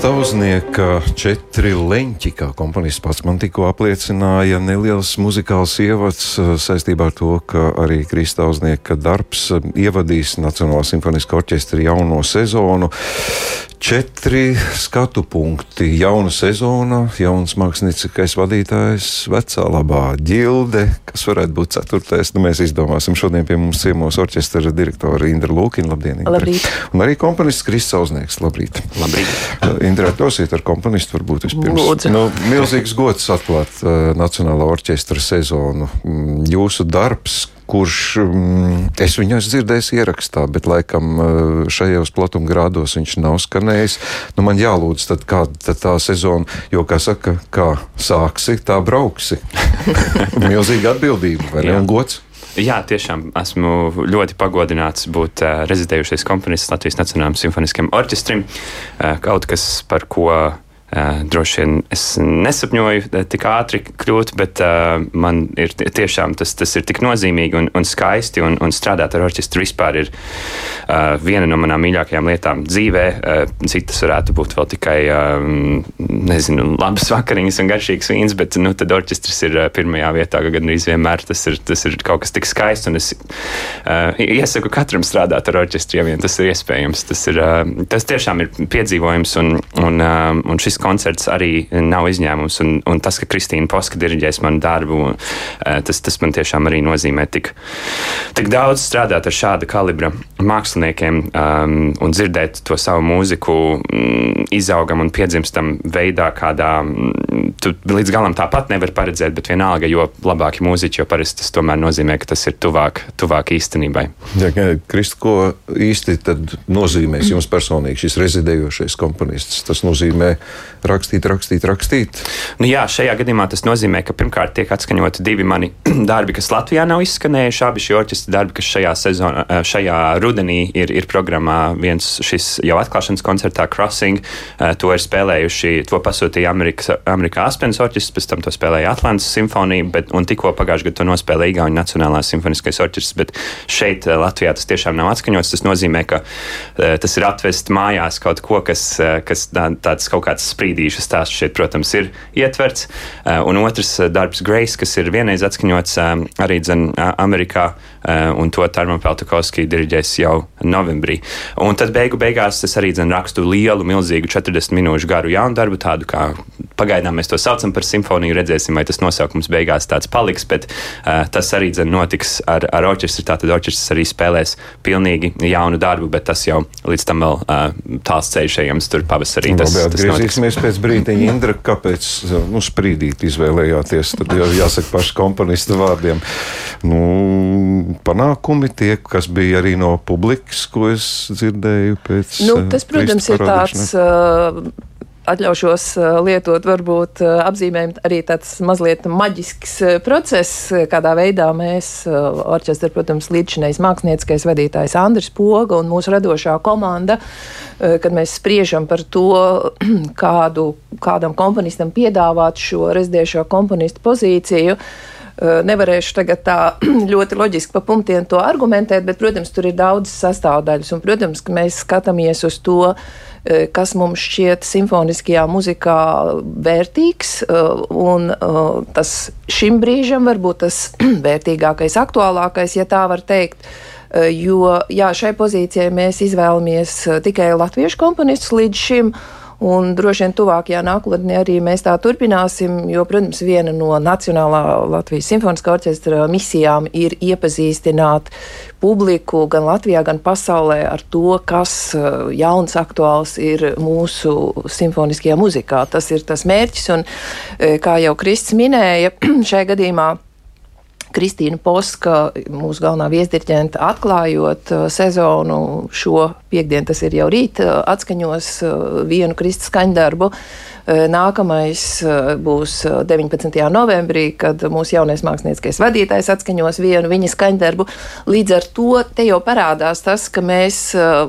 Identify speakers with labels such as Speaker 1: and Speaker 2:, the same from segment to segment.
Speaker 1: Stauznieka Kristauznieka četri leņķi, kā komponists pats man tikko apliecināja, neliels muzikāls ievads uh, saistībā ar to, ka arī Kristauznieka darbs uh, ievadīs Nacionālā simfoniskā orķestra jauno sezonu. Četri skatu punkti. Jauna sezona, jauns mākslinieckais vadītājs, vecā labā ģilde, kas varētu būt ceturtais. Nu, mēs izdomāsim šodien pie mums ciemos orķestra direktora Indra Lūkina. Labdien! Indra.
Speaker 2: Labrīt!
Speaker 1: Un arī komponists Kristis Sauznieks. Labrīt!
Speaker 3: Labrīt.
Speaker 1: Indra, klausiet ar komponistu varbūt vispirms.
Speaker 2: Lūdzu.
Speaker 1: Nu, milzīgs gods atklāt uh, Nacionālā orķestra sezonu. Mm, Jūsu darbs, kurš mm, es viņu esmu dzirdējis ierakstā, bet laikam uh, šajos platumgrādos viņš nav skanējis. Nu, man jālūdz, tad kāda tad tā sezona, jo, kā saka, kā sāksi, tā brauksi. Milzīga atbildība, vai ne? Un gods.
Speaker 3: Jā, tiešām esmu ļoti pagodināts būt uh, rezidējušais komponists Latvijas Nacionālajiem simfoniskajam orķestrim. Uh, kaut kas, par ko uh, droši vien es nesapņoju uh, tik ātri kļūt, bet uh, man ir tie- tiešām tas, tas ir tik nozīmīgi un, un skaisti. Un, un strādāt ar orķestru vispār ir viena no manām mīļākajām lietām dzīvē. Citas varētu būt vēl tikai, nezinu, labas vakariņas un garšīgs vīns, bet nu, tad orķestris ir pirmajā vietā, gandrīz vienmēr tas ir, tas ir kaut kas tik skaists. Es iesaku katram strādāt ar orķestri, ja vien tas ir iespējams. Tas, ir, tas tiešām ir piedzīvojums, un, un, un šis koncerts arī nav izņēmums. Un, un tas, ka Kristīna Poska diriģēs manu darbu, uh, tas, tas man tiešām arī nozīmē tik, tik daudz strādāt ar šāda kalibra māksliniekiem um, un dzirdēt to savu mūziku mm, izaugam un piedzimstam veidā, kādā mm, tu līdz galam tāpat nevar paredzēt, bet vienalga, jo labāki mūziķi, jo parasti tas tomēr nozīmē, ka tas ir tuvāk, tuvāk īstenībai.
Speaker 1: Ja, Kristi, ko īsti nozīmēs jums personīgi šis rezidējošais komponists? Tas nozīmē rakstīt, rakstīt, rakstīt.
Speaker 3: Nu, jā, šajā gadījumā tas nozīmē, ka pirmkārt tiek atskaņoti divi mani darbi, kas Latvijā nav izskanējuši. Abi šie orķestra darbi, kas šajā, sezonā, eh, šajā rudenī ir, ir programmā, viens šis jau atklāšanas koncertā, Crossing, eh, to ir spēlējuši, to pasūtīja Amerikas, Amerikā Aspens orķestris, pēc tam to spēlēja Atlantas simfonija, bet, un tikko pagājušajā gadā to nospēlēja Igaunijas Nacionālās simfoniskais orķestris, bet šeit eh, Latvijā tas tiešām nav atskaņots. Tas nozīmē, ka tas ir atvest mājās kaut ko, kas, kas tā, tāds kaut kāds sprīdīšu stāsts šeit, protams, ir ietverts. Eh, Un otrs eh, darbs Grace, kas ir vienreiz atskaņots eh, arī dzen, Amerikā, un to Tarman Peltakovski diriģēs jau novembrī. Un tad beigu beigās es arī dzen, rakstu lielu, milzīgu 40 minūšu garu jaunu darbu, tādu kā pagaidām mēs to saucam par simfoniju, redzēsim, vai tas nosaukums beigās tāds paliks, bet uh, tas arī dzen, notiks ar, ar orķestri. Tātad orķestris arī spēlēs pilnīgi jaunu darbu, bet tas jau līdz tam vēl uh, tāls ceļš ejams tur pavasarī. Tas,
Speaker 1: Labi,
Speaker 3: tas notiks.
Speaker 1: atgriezīsimies pēc brīdiņa. Indra, kāpēc nu, sprīdīt izvēlējāties? Tad jau jāsaka pašu komponista vārdiem. Nu, panākumi tie, kas bija arī no publikas, ko es dzirdēju pēc.
Speaker 2: Nu,
Speaker 1: eh,
Speaker 2: tas, protams, ir tāds. Uh, Atļaušos uh, lietot, varbūt apzīmējumu arī tāds mazliet maģisks process, kādā veidā mēs, orķestra, protams, līdzinējs mākslinieckais vadītājs Andris Poga un mūsu radošā komanda, kad mēs spriežam par to, kādu, kādam komponistam piedāvāt šo rezidējošo komponistu pozīciju. Uh, Nevarēšu tagad tā ļoti loģiski pa punktiem to argumentēt, bet, protams, tur ir daudz sastāvdaļas. Un, protams, ka mēs skatāmies uz to, uh, kas mums šķiet simfoniskajā muzikā vērtīgs. uh, Un uh, tas šim brīžam varbūt tas vērtīgākais, aktuālākais, ja tā var teikt. Uh, Jo jā, šai pozīcijai mēs izvēlamies uh, tikai latviešu komponistus līdz šim. Un droši vien tuvākajā nākotnē arī mēs tā turpināsim, jo, protams, viena no Nacionālā Latvijas simfoniskā orķestra misijām ir iepazīstināt publiku gan Latvijā, gan pasaulē ar to, kas eh, jauns, aktuāls ir mūsu simfoniskajā muzikā. Tas ir tas mērķis, un eh, kā jau Kristis minēja, šajā gadījumā. Kristīna Poska, mūsu galvenā viesdirigente, atklājot uh, sezonu šo piekdienu, tas ir jau rīt, uh, atskaņos uh, vienu Kristus skaņdarbu. Nākamais būs 19. novembrī, kad mūsu jaunais mākslinieckais vadītājs atskaņos vienu viņa skaņdarbu. Līdz ar to te jau parādās tas, ka mēs,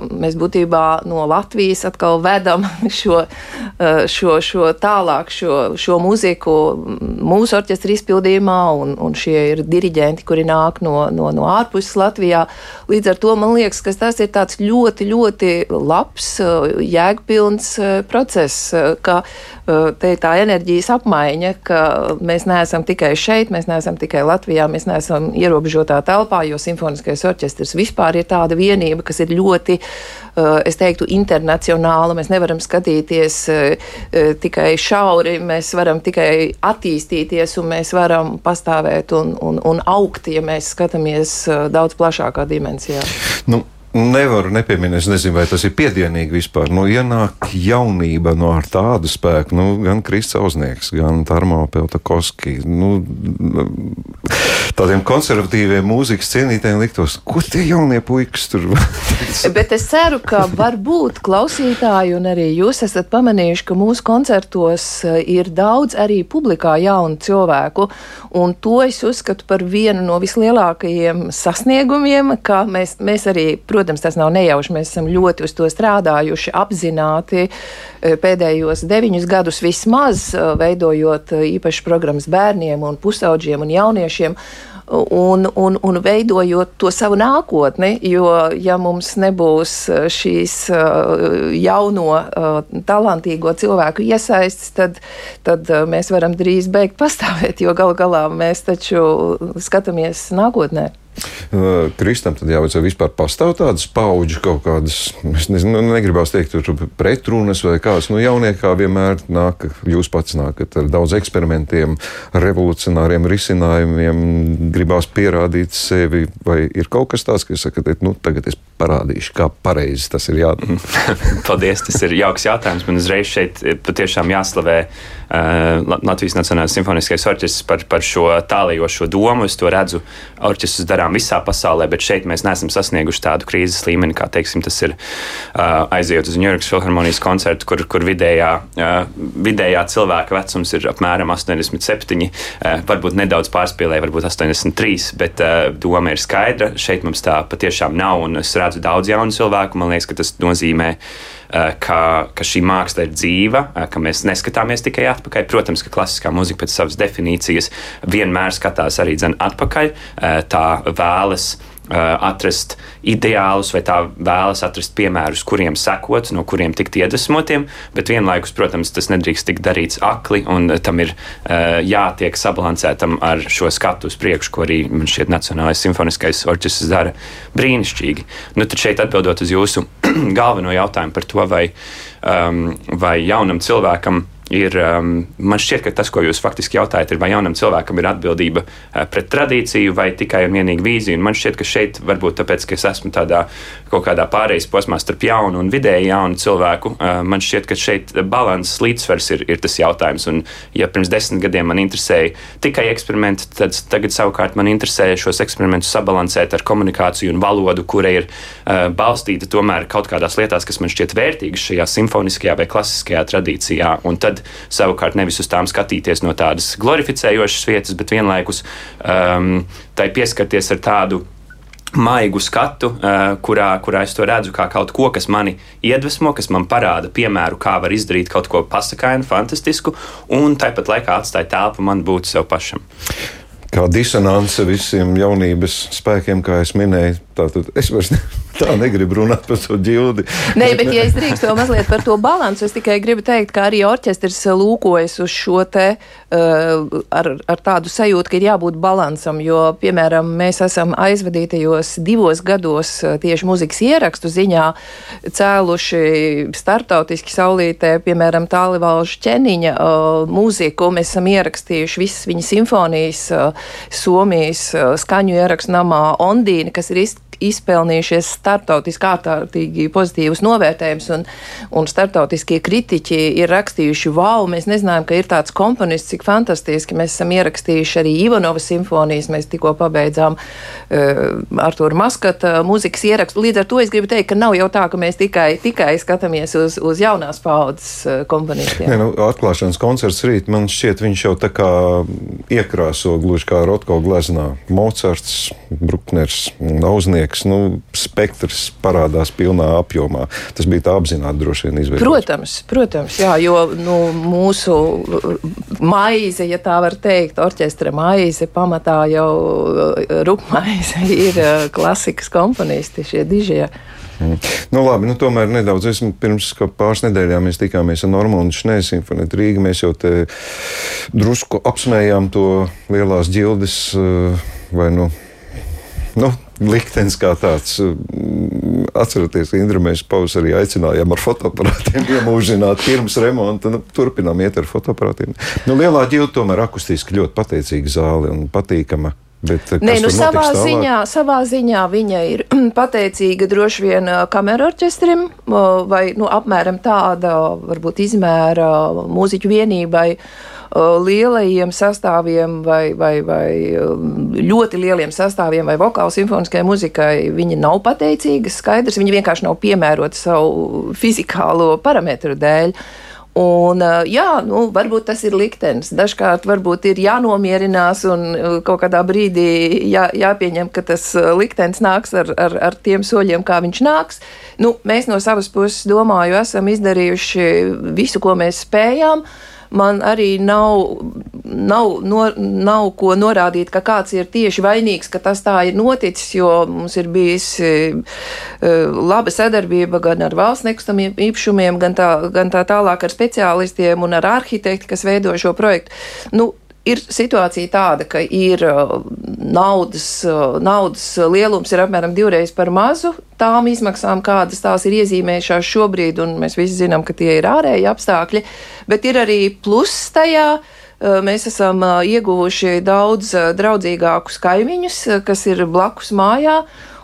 Speaker 2: mēs būtībā no Latvijas atkal vedam šo, šo, šo tālāk, šo, šo mūziku mūsu orķestra izpildījumā, un, un šie ir diriģenti, kuri nāk no, no, no ārpuses Latvijā. Līdz ar to man liekas, ka tas ir tāds ļoti, ļoti labs, jēgpilns process, ka te ir tā enerģijas apmaiņa, ka mēs neesam tikai šeit, mēs neesam tikai Latvijā, mēs neesam ierobežotā telpā, jo simfoniskais orķestris vispār ir tāda vienība, kas ir ļoti, es teiktu, internacionāla. Mēs nevaram skatīties tikai šauri, mēs varam tikai attīstīties un mēs varam pastāvēt un, un, un augt, ja mēs skatāmies daudz plašākā dimensijā.
Speaker 1: Nu. Nevaru nepieminēt, es nezinu, vai tas ir piedienīgi vispār. Nu, ienāk jaunība no ar tādu spēku, nu, gan Kristausnieks, gan Tarmo Peltakoski. Nu, tādiem konservatīviem mūzikas cienītājiem liktos, ko tie jaunie puikas tur
Speaker 2: Bet es ceru, ka varbūt klausītāji un arī jūs esat pamanījuši, ka mūsu koncertos eh, ir daudz arī publikā jaunu cilvēku, un to es uzskatu par vienu no vislielākajiem sasniegumiem, ka mēs, mēs arī, protams, Protams, tas nav nejauši. Mēs esam ļoti uz to strādājuši, apzināti e, pēdējos deviņus gadus vismaz, e, veidojot e, īpašas programmas bērniem un pusauģiem un jauniešiem un, un, un veidojot to savu nākotni. Jo, ja mums nebūs šīs jauno, talantīgo cilvēku iesaistes, tad, tad mēs varam drīz beigt pastāvēt, jo galu galā mēs taču skatāmies nākotnē.
Speaker 1: Kristam tad jāveic, vai vispār pastāv tādas paudžu kaut kādas, es nezinu, nu, negribās teikt, tur pretrunas vai kādas, nu, jaunie kā vienmēr nāk, jūs pats nākat ar daudz eksperimentiem, revolucionāriem risinājumiem, gribās pierādīt sevi, vai ir kaut kas tāds, ka jūs sakat, nu, tagad es parādīšu, kā pareizi tas ir jādara.
Speaker 3: Paldies, tas ir jauks jautājums. Man uzreiz šeit patiešām jāslavē uh, Latvijas Nacionālais simfoniskais orķestris par, par šo tālējošo domu. Es to redzu orķestrus darām darām visā pasaulē, bet šeit mēs neesam sasnieguši tādu krīzes līmeni, kā teiksim, tas ir uh, aizejot uz Ņujorkas filharmonijas koncertu, kur, kur vidējā, uh, vidējā cilvēka vecums ir apmēram 87, uh, varbūt nedaudz pārspīlēja, varbūt 83, bet uh, doma ir skaidra. Šeit mums tā patiešām nav, un es redzu daudz jaunu cilvēku. Man liekas, ka tas nozīmē ka, ka šī māksla ir dzīva, ka mēs neskatāmies tikai atpakaļ. Protams, ka klasiskā mūzika pēc savas definīcijas vienmēr skatās arī atpakaļ. Tā vēlas atrast ideālus, vai tā vēlas atrast piemērus, kuriem sekot, no kuriem tikt iedvesmotiem, bet vienlaikus, protams, tas nedrīkst tikt darīts akli, un tam ir jātiek sabalansētam ar šo skatu uz priekšu, ko arī man šķiet Nacionālais simfoniskais orķestris dara brīnišķīgi. Nu, tad šeit atbildot uz jūsu galveno jautājumu par to, vai, um, vai jaunam cilvēkam ir, um, man šķiet, ka tas, ko jūs faktiski jautājat, ir, vai jaunam cilvēkam ir atbildība uh, pret tradīciju vai tikai un vienīgi vīziju. Un man šķiet, ka šeit varbūt tāpēc, ka es esmu tādā kaut kādā pārejas posmā starp jaunu un vidēji jaunu cilvēku, uh, man šķiet, ka šeit balanss līdzsvars ir, ir tas jautājums. Un, ja pirms desmit gadiem man interesēja tikai eksperimenti, tad tagad savukārt man interesē šos eksperimentus sabalansēt ar komunikāciju un valodu, kura ir uh, balstīta tomēr kaut kādās lietās, kas man šķiet vērtīgas šajā simfoniskajā vai klasiskajā tradīcijā. Un tad savukārt nevis uz tām skatīties no tādas glorificējošas vietas, bet vienlaikus um, tai pieskarties ar tādu maigu skatu, uh, kurā, kurā es to redzu kā kaut ko, kas mani iedvesmo, kas man parāda piemēru, kā var izdarīt kaut ko pasakainu, fantastisku, un tāpat laikā atstāja telpu man būt sev pašam.
Speaker 1: Kā disonance visiem jaunības spēkiem, kā es minēju, tātad es vairs ne, tā negribu runāt par to ģildi.
Speaker 2: Nē, bet, ja es drīkstu vēl mazliet par to balansu, es tikai gribu teikt, ka arī orķestris lūkojas uz šo te uh, ar, ar tādu sajūtu, ka ir jābūt balansam, jo, piemēram, mēs esam aizvadītajos divos gados uh, tieši muzikas ierakstu ziņā cēluši startautiski saulītē, piemēram, Tālivalžu ķeniņa uh, mūziku. Mēs esam ierakstījuši visas viņa simfonijas uh, Somijas uh, skaņu ierakstu namā Ondīna, kas ir izteikti izpelnījušies startautiski ārkārtīgi pozitīvus novērtējumus, un, un startautiskie kritiķi ir rakstījuši, wow, mēs nezinājām, ka ir tāds komponists, cik fantastiski. Mēs esam ierakstījuši arī Ivanovas simfonijas, mēs tikko pabeidzām uh, Artūra Maskata mūzikas ierakstu. Līdz ar to es gribu teikt, ka nav jau tā, ka mēs tikai, tikai skatāmies uz, uz jaunās paudzes uh, komponistiem.
Speaker 1: Nē, nu, atklāšanas koncerts rīt man šķiet, viņš jau tā kā iekrāso gluži kā Rotko gleznā. Mocards, Brukners, Nauznieks, nu, spektrs parādās pilnā apjomā. Tas bija tā apzināti droši vien izveidots.
Speaker 2: Protams, protams, jā, jo nu, mūsu maize, ja tā var teikt, orķestra maize pamatā jau rupmaize ir eh, klasikas komponisti, šie dižie.
Speaker 1: Mm. Nu, labi, nu, tomēr nedaudz. Es, pirms pāris nedēļām mēs tikāmies ar Normānu Šnēs Simfonētu Rīgā. Mēs jau drusku apsmējām to lielās ģildes vai nu. Nu, liktenis kā tāds. Atcerieties, Indra, mēs pavasarī aicinājām ar fotoaparātiem iemūžināt pirms remonta. Nu, turpinām iet ar fotoaparātiem. Nu, lielā ģilde tomēr akustiski ļoti pateicīga zāle un patīkama. Bet,
Speaker 2: Nē, nu, savā, ziņā, savā ziņā viņa ir pateicīga droši vien kameru orķestrim vai nu, apmēram tāda varbūt izmēra mūziķu vienībai lielajiem sastāviem vai, vai, vai ļoti lieliem sastāviem vai vokālu simfoniskajai muzikai viņa nav pateicīga. Skaidrs, viņa vienkārši nav piemērota savu fizikālo parametru dēļ. Uh, Un, jā, nu, varbūt tas ir liktenis. Dažkārt varbūt ir jānomierinās un kaut kādā brīdī jā, jāpieņem, ka tas liktenis nāks ar, ar, ar tiem soļiem, kā viņš nāks. Nu, mēs no savas puses, domāju, esam izdarījuši visu, ko mēs spējām. Uh, man arī nav, nav, no, nav ko norādīt, ka kāds ir tieši vainīgs, ka tas tā ir noticis, jo mums ir bijusi uh, laba sadarbība gan ar valsts nekustamiem īpašumiem, gan tā, gan tā tālāk ar speciālistiem un ar arhitekti, kas veido šo projektu. Nu, ir situācija tāda, ka ir uh, naudas, uh, naudas lielums ir apmēram divreiz par mazu tām izmaksām, kādas tās ir iezīmējušās šobrīd, un mēs visi zinām, ka tie ir ārēji apstākļi, bet ir arī pluss tajā. Uh, mēs esam ieguvuši daudz draudzīgākus kaimiņus, kas ir blakus mājā,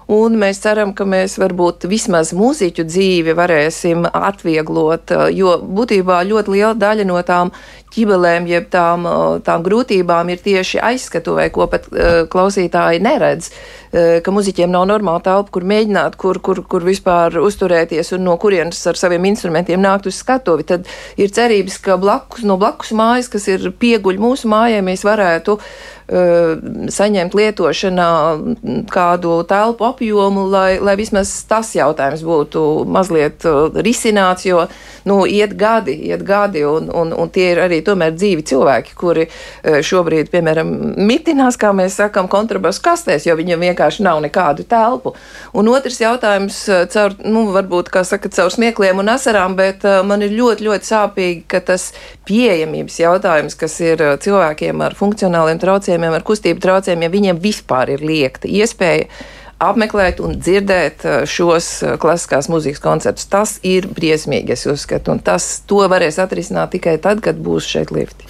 Speaker 2: un mēs ceram, ka mēs varbūt vismaz mūziķu dzīvi varēsim atvieglot, jo būtībā ļoti liela daļa no tām ķibelēm, jeb tām, tām grūtībām ir tieši aizskatuvē, ko pat uh, klausītāji neredz, uh, ka muziķiem nav normāla telpa, kur mēģināt, kur, kur, kur vispār uzturēties un no kurienes ar saviem instrumentiem nākt uz skatuvi. Tad ir cerības, ka blakus, no blakus mājas, kas ir pieguļ mūsu mājai, mēs varētu uh, saņemt lietošanā kādu telpu apjomu, lai, lai vismaz tas jautājums būtu mazliet risināts, jo nu, iet gadi, iet gadi, un, un, un tie ir arī tomēr dzīvi cilvēki, kuri e, šobrīd, piemēram, mitinās, kā mēs sakam, kontrabasu kastēs, jo viņiem vienkārši nav nekādu telpu. Un otrs jautājums, caur, nu, varbūt, kā saka, caur smiekliem un asarām, bet man ir ļoti, ļoti sāpīgi, ka tas pieejamības jautājums, kas ir cilvēkiem ar funkcionāliem traucējumiem, ar kustību traucējumiem, viņiem vispār ir liekta iespēja apmeklēt un dzirdēt eh, šos eh, klasiskās mūzikas koncertus. Tas ir briesmīgi, es uzskatu, un tas to varēs atrisināt tikai tad, kad būs šeit lifti.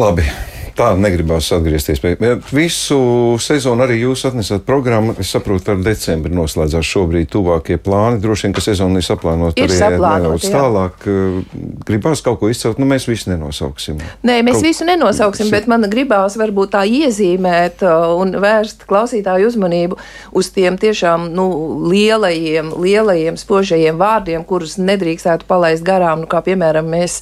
Speaker 1: Labi tā negribās atgriezties pie visu sezonu. Arī jūs atnesat programmu. Es saprotu, ar decembri noslēdzās šobrīd tuvākie plāni. Droši vien, ka sezona ir saplānota
Speaker 2: arī nedaudz
Speaker 1: tālāk. Gribās kaut ko izcelt, nu mēs visu nenosauksim.
Speaker 2: Nē, mēs kaut... visu nenosauksim, bet man gribās varbūt tā iezīmēt un vērst klausītāju uzmanību uz tiem tiešām nu, lielajiem, lielajiem spožajiem vārdiem, kurus nedrīkstētu palaist garām. Nu, kā piemēram, mēs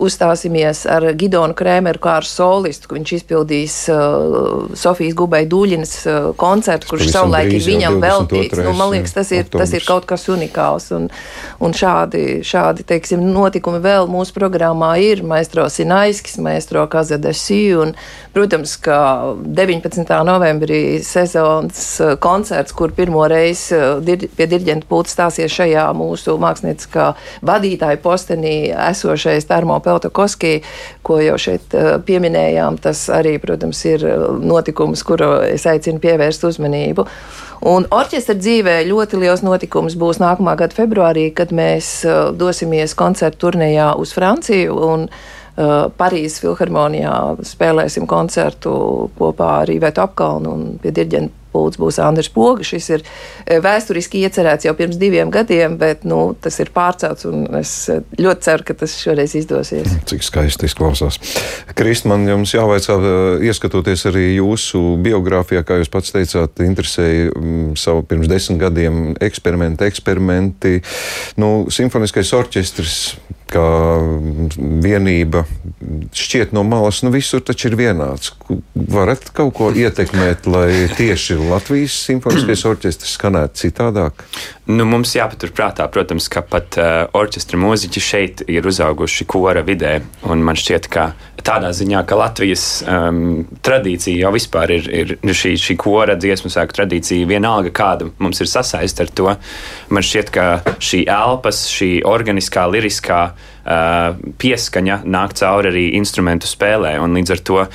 Speaker 2: uzstāsimies ar Gidonu Krēmeru kā ar solistu. Viņš izpildīs uh, Sofijas Gubai Dūļinas uh, koncertu, kurš savulaik ir viņam veltīts. Nu, man liekas, tas ir, oktobrs. tas ir kaut kas unikāls. Un, un šādi, šādi teiksim, notikumi vēl mūsu programmā ir Maestro Sinaiskis, Maestro Kazadesi. Un, protams, ka 19. novembrī sezonas uh, koncerts, kur pirmo reizi uh, dir, pie diriģenta pulta stāsies šajā mūsu mākslinieckā vadītāja postenī esošais termopēlis. Peltokoski, ko jau šeit uh, pieminējām, tas arī, protams, ir uh, notikums, kuru es aicinu pievērst uzmanību. Un orķestra dzīvē ļoti liels notikums būs nākamā gada februārī, kad mēs uh, dosimies koncertu turnejā uz Franciju. Parīzes filharmonijā spēlēsim koncertu kopā ar Ivetu Apkalnu un pie diriģenta pūlis būs Andris Poga. Šis ir vēsturiski iecerēts jau pirms diviem gadiem, bet nu, tas ir pārcelts, un es ļoti ceru, ka tas šoreiz izdosies.
Speaker 1: Cik skaisti izklausās. Krist, man jums jāvaicā, ieskatoties arī jūsu biogrāfijā, kā jūs pats teicāt, interesēja mm, savu pirms desmit gadiem eksperimenti, eksperimenti. Nu, simfoniskais orķestris kā vienība šķiet no malas, nu visur taču ir vienāds. Varat kaut ko ietekmēt, lai tieši Latvijas simfoniskais orķestris skanētu citādāk?
Speaker 3: Nu, mums jāpaturprātā, protams, ka pat uh, orķestra mūziķi šeit ir uzauguši kora vidē. Man šķiet, ka tādā ziņā, ka Latvijas um, tradīcija jau vispār ir, ir šī, šī kora dziesmu sēku tradīcija, vienalga kāda mums ir sasaiste ar to. Man šķiet, ka šī elpas, šī organiskā, liriskā uh, pieskaņa nāk cauri arī instrumentu spēlē. Līdz ar to uh,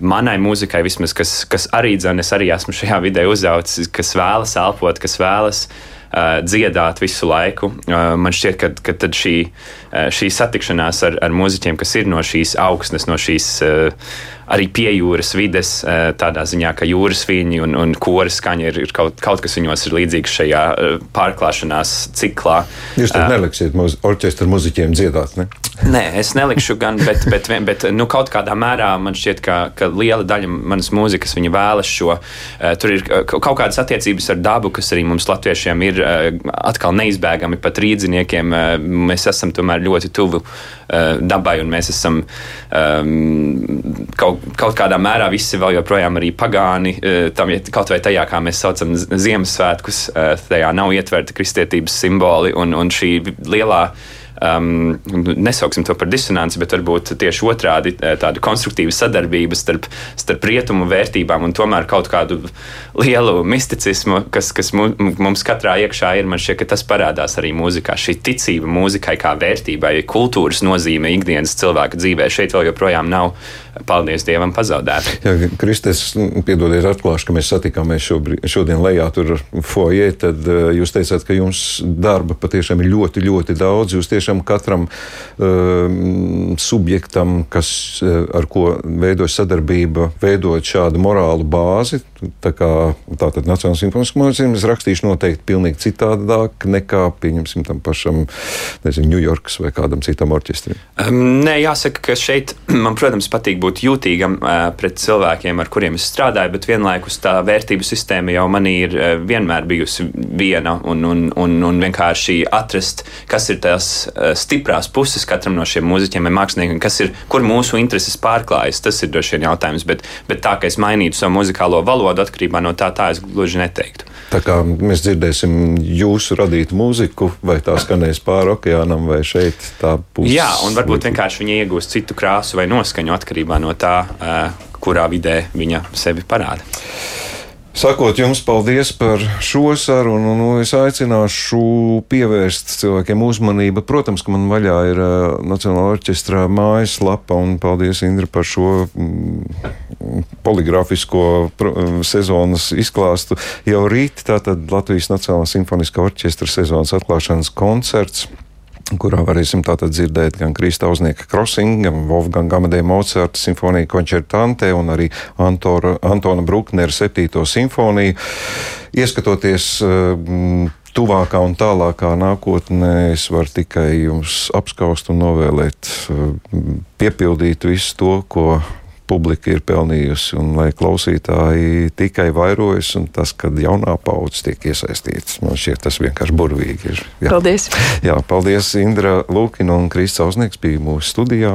Speaker 3: manai mūzikai, vismaz, kas, kas arī dzene, es arī esmu šajā vidē uzaucis, kas vēlas elpot, kas vēlas uh, dziedāt visu laiku. Uh, man šķiet, ka, ka šī, uh, šī satikšanās ar, ar mūziķiem, kas ir no šīs augsnes, no šīs uh, arī pie jūras vides, uh, tādā ziņā, ka jūras viļņi un, un koras skaņa ir, ir kaut, kaut kas viņos ir līdzīgs šajā uh, pārklāšanās ciklā.
Speaker 1: Jūs tad neliksiet mūs, orķestra muziķiem dziedāt, ne?
Speaker 3: Nē, es nelikšu gan, bet, bet, bet, bet nu, kaut kādā mērā man šķiet, ka, ka liela daļa manas mūzikas vēlas šo. Tur ir kaut kādas attiecības ar dabu, kas arī mums latviešiem ir atkal neizbēgami pat rīdziniekiem. Mēs esam tomēr ļoti tuvu dabai un mēs esam um, kaut, kaut kādā mērā visi vēl joprojām arī pagāni. Uh, tam, kaut vai tajā, kā mēs saucam Ziemassvētkus, uh, tajā nav ietverta kristietības simboli un, un šī lielā um, nesauksim to par disonanci, bet varbūt tieši otrādi eh, tāda konstruktīva sadarbība starp, starp rietumu vērtībām un tomēr kaut kādu lielu misticismu, kas, kas mums katrā iekšā ir. Man šķiet, ka tas parādās arī mūzikā. Šī ticība mūzikai kā vērtībai, kultūras nozīme ikdienas cilvēka dzīvē šeit vēl joprojām nav paldies Dievam, pazaudēta.
Speaker 1: Jā, Kristus, piedodiet, atklāšu, ka mēs satikāmies šodien lejā tur foijē, tad uh, jūs teicāt, ka jums darba patiešām ir ļoti, ļoti daudz. Jūs tiešām katram uh, subjektam, kas, uh, ar ko veidojas sadarbība, veidot šādu morālu bāzi, tā kā tātad Nacionālais simfoniskais mūziķis, es rakstīšu noteikti pilnīgi citādāk nekā, pieņemsim, tam pašam, nezinu, Ņujorkas vai kādam citam orķestrim.
Speaker 3: Um, nē, jāsaka, ka šeit man, protams, patīk būt jūtīgam pret cilvēkiem, ar kuriem es strādāju, bet vienlaikus tā vērtību sistēma jau manī ir vienmēr bijusi viena un, un, un, un vienkārši atrast, kas ir tās stiprās puses katram no šiem mūziķiem vai māksliniekiem, kas ir, kur mūsu intereses pārklājas. Tas ir droši vien jautājums, bet, bet tā, ka es mainītu savu muzikālo valodu atkarībā no tā, tā es gluži neteiktu.
Speaker 1: Tā kā mēs dzirdēsim jūsu radītu mūziku, vai tā skanēs pāri okeānam, vai šeit tā būs.
Speaker 3: Jā, un varbūt vienkārši viņa iegūs citu krāsu vai noskaņu atkarībā no tā, kurā vidē viņa sevi parāda.
Speaker 1: Sakot jums paldies par šo sarunu, nu, es aicināšu pievērst cilvēkiem uzmanību. Protams, ka man vaļā ir uh, Nacionāla orķestra mājaslapa, un paldies Indra par šo mm, poligrāfisko sezonas izklāstu. Jau rīt tātad Latvijas Nacionālā simfoniskā orķestra sezonas atklāšanas koncerts kurā varēsim tātad dzirdēt gan Kristauznieka Crossing, gan Wolfgang Gamadē Mozarta simfoniju koncertante un arī Antora, Antona Bruknera septīto simfoniju. Ieskatoties uh, tuvākā un tālākā nākotnē, es varu tikai jums apskaust un novēlēt, uh, piepildīt visu to, ko publika ir pelnījusi, un lai klausītāji tikai vairojas, un tas, kad jaunā paudze tiek iesaistīta, man šķiet, tas vienkārši burvīgi ir.
Speaker 2: Jā. Paldies!
Speaker 1: Jā, paldies, Indra Lūkina un Kristus Ausnieks bija mūsu studijā.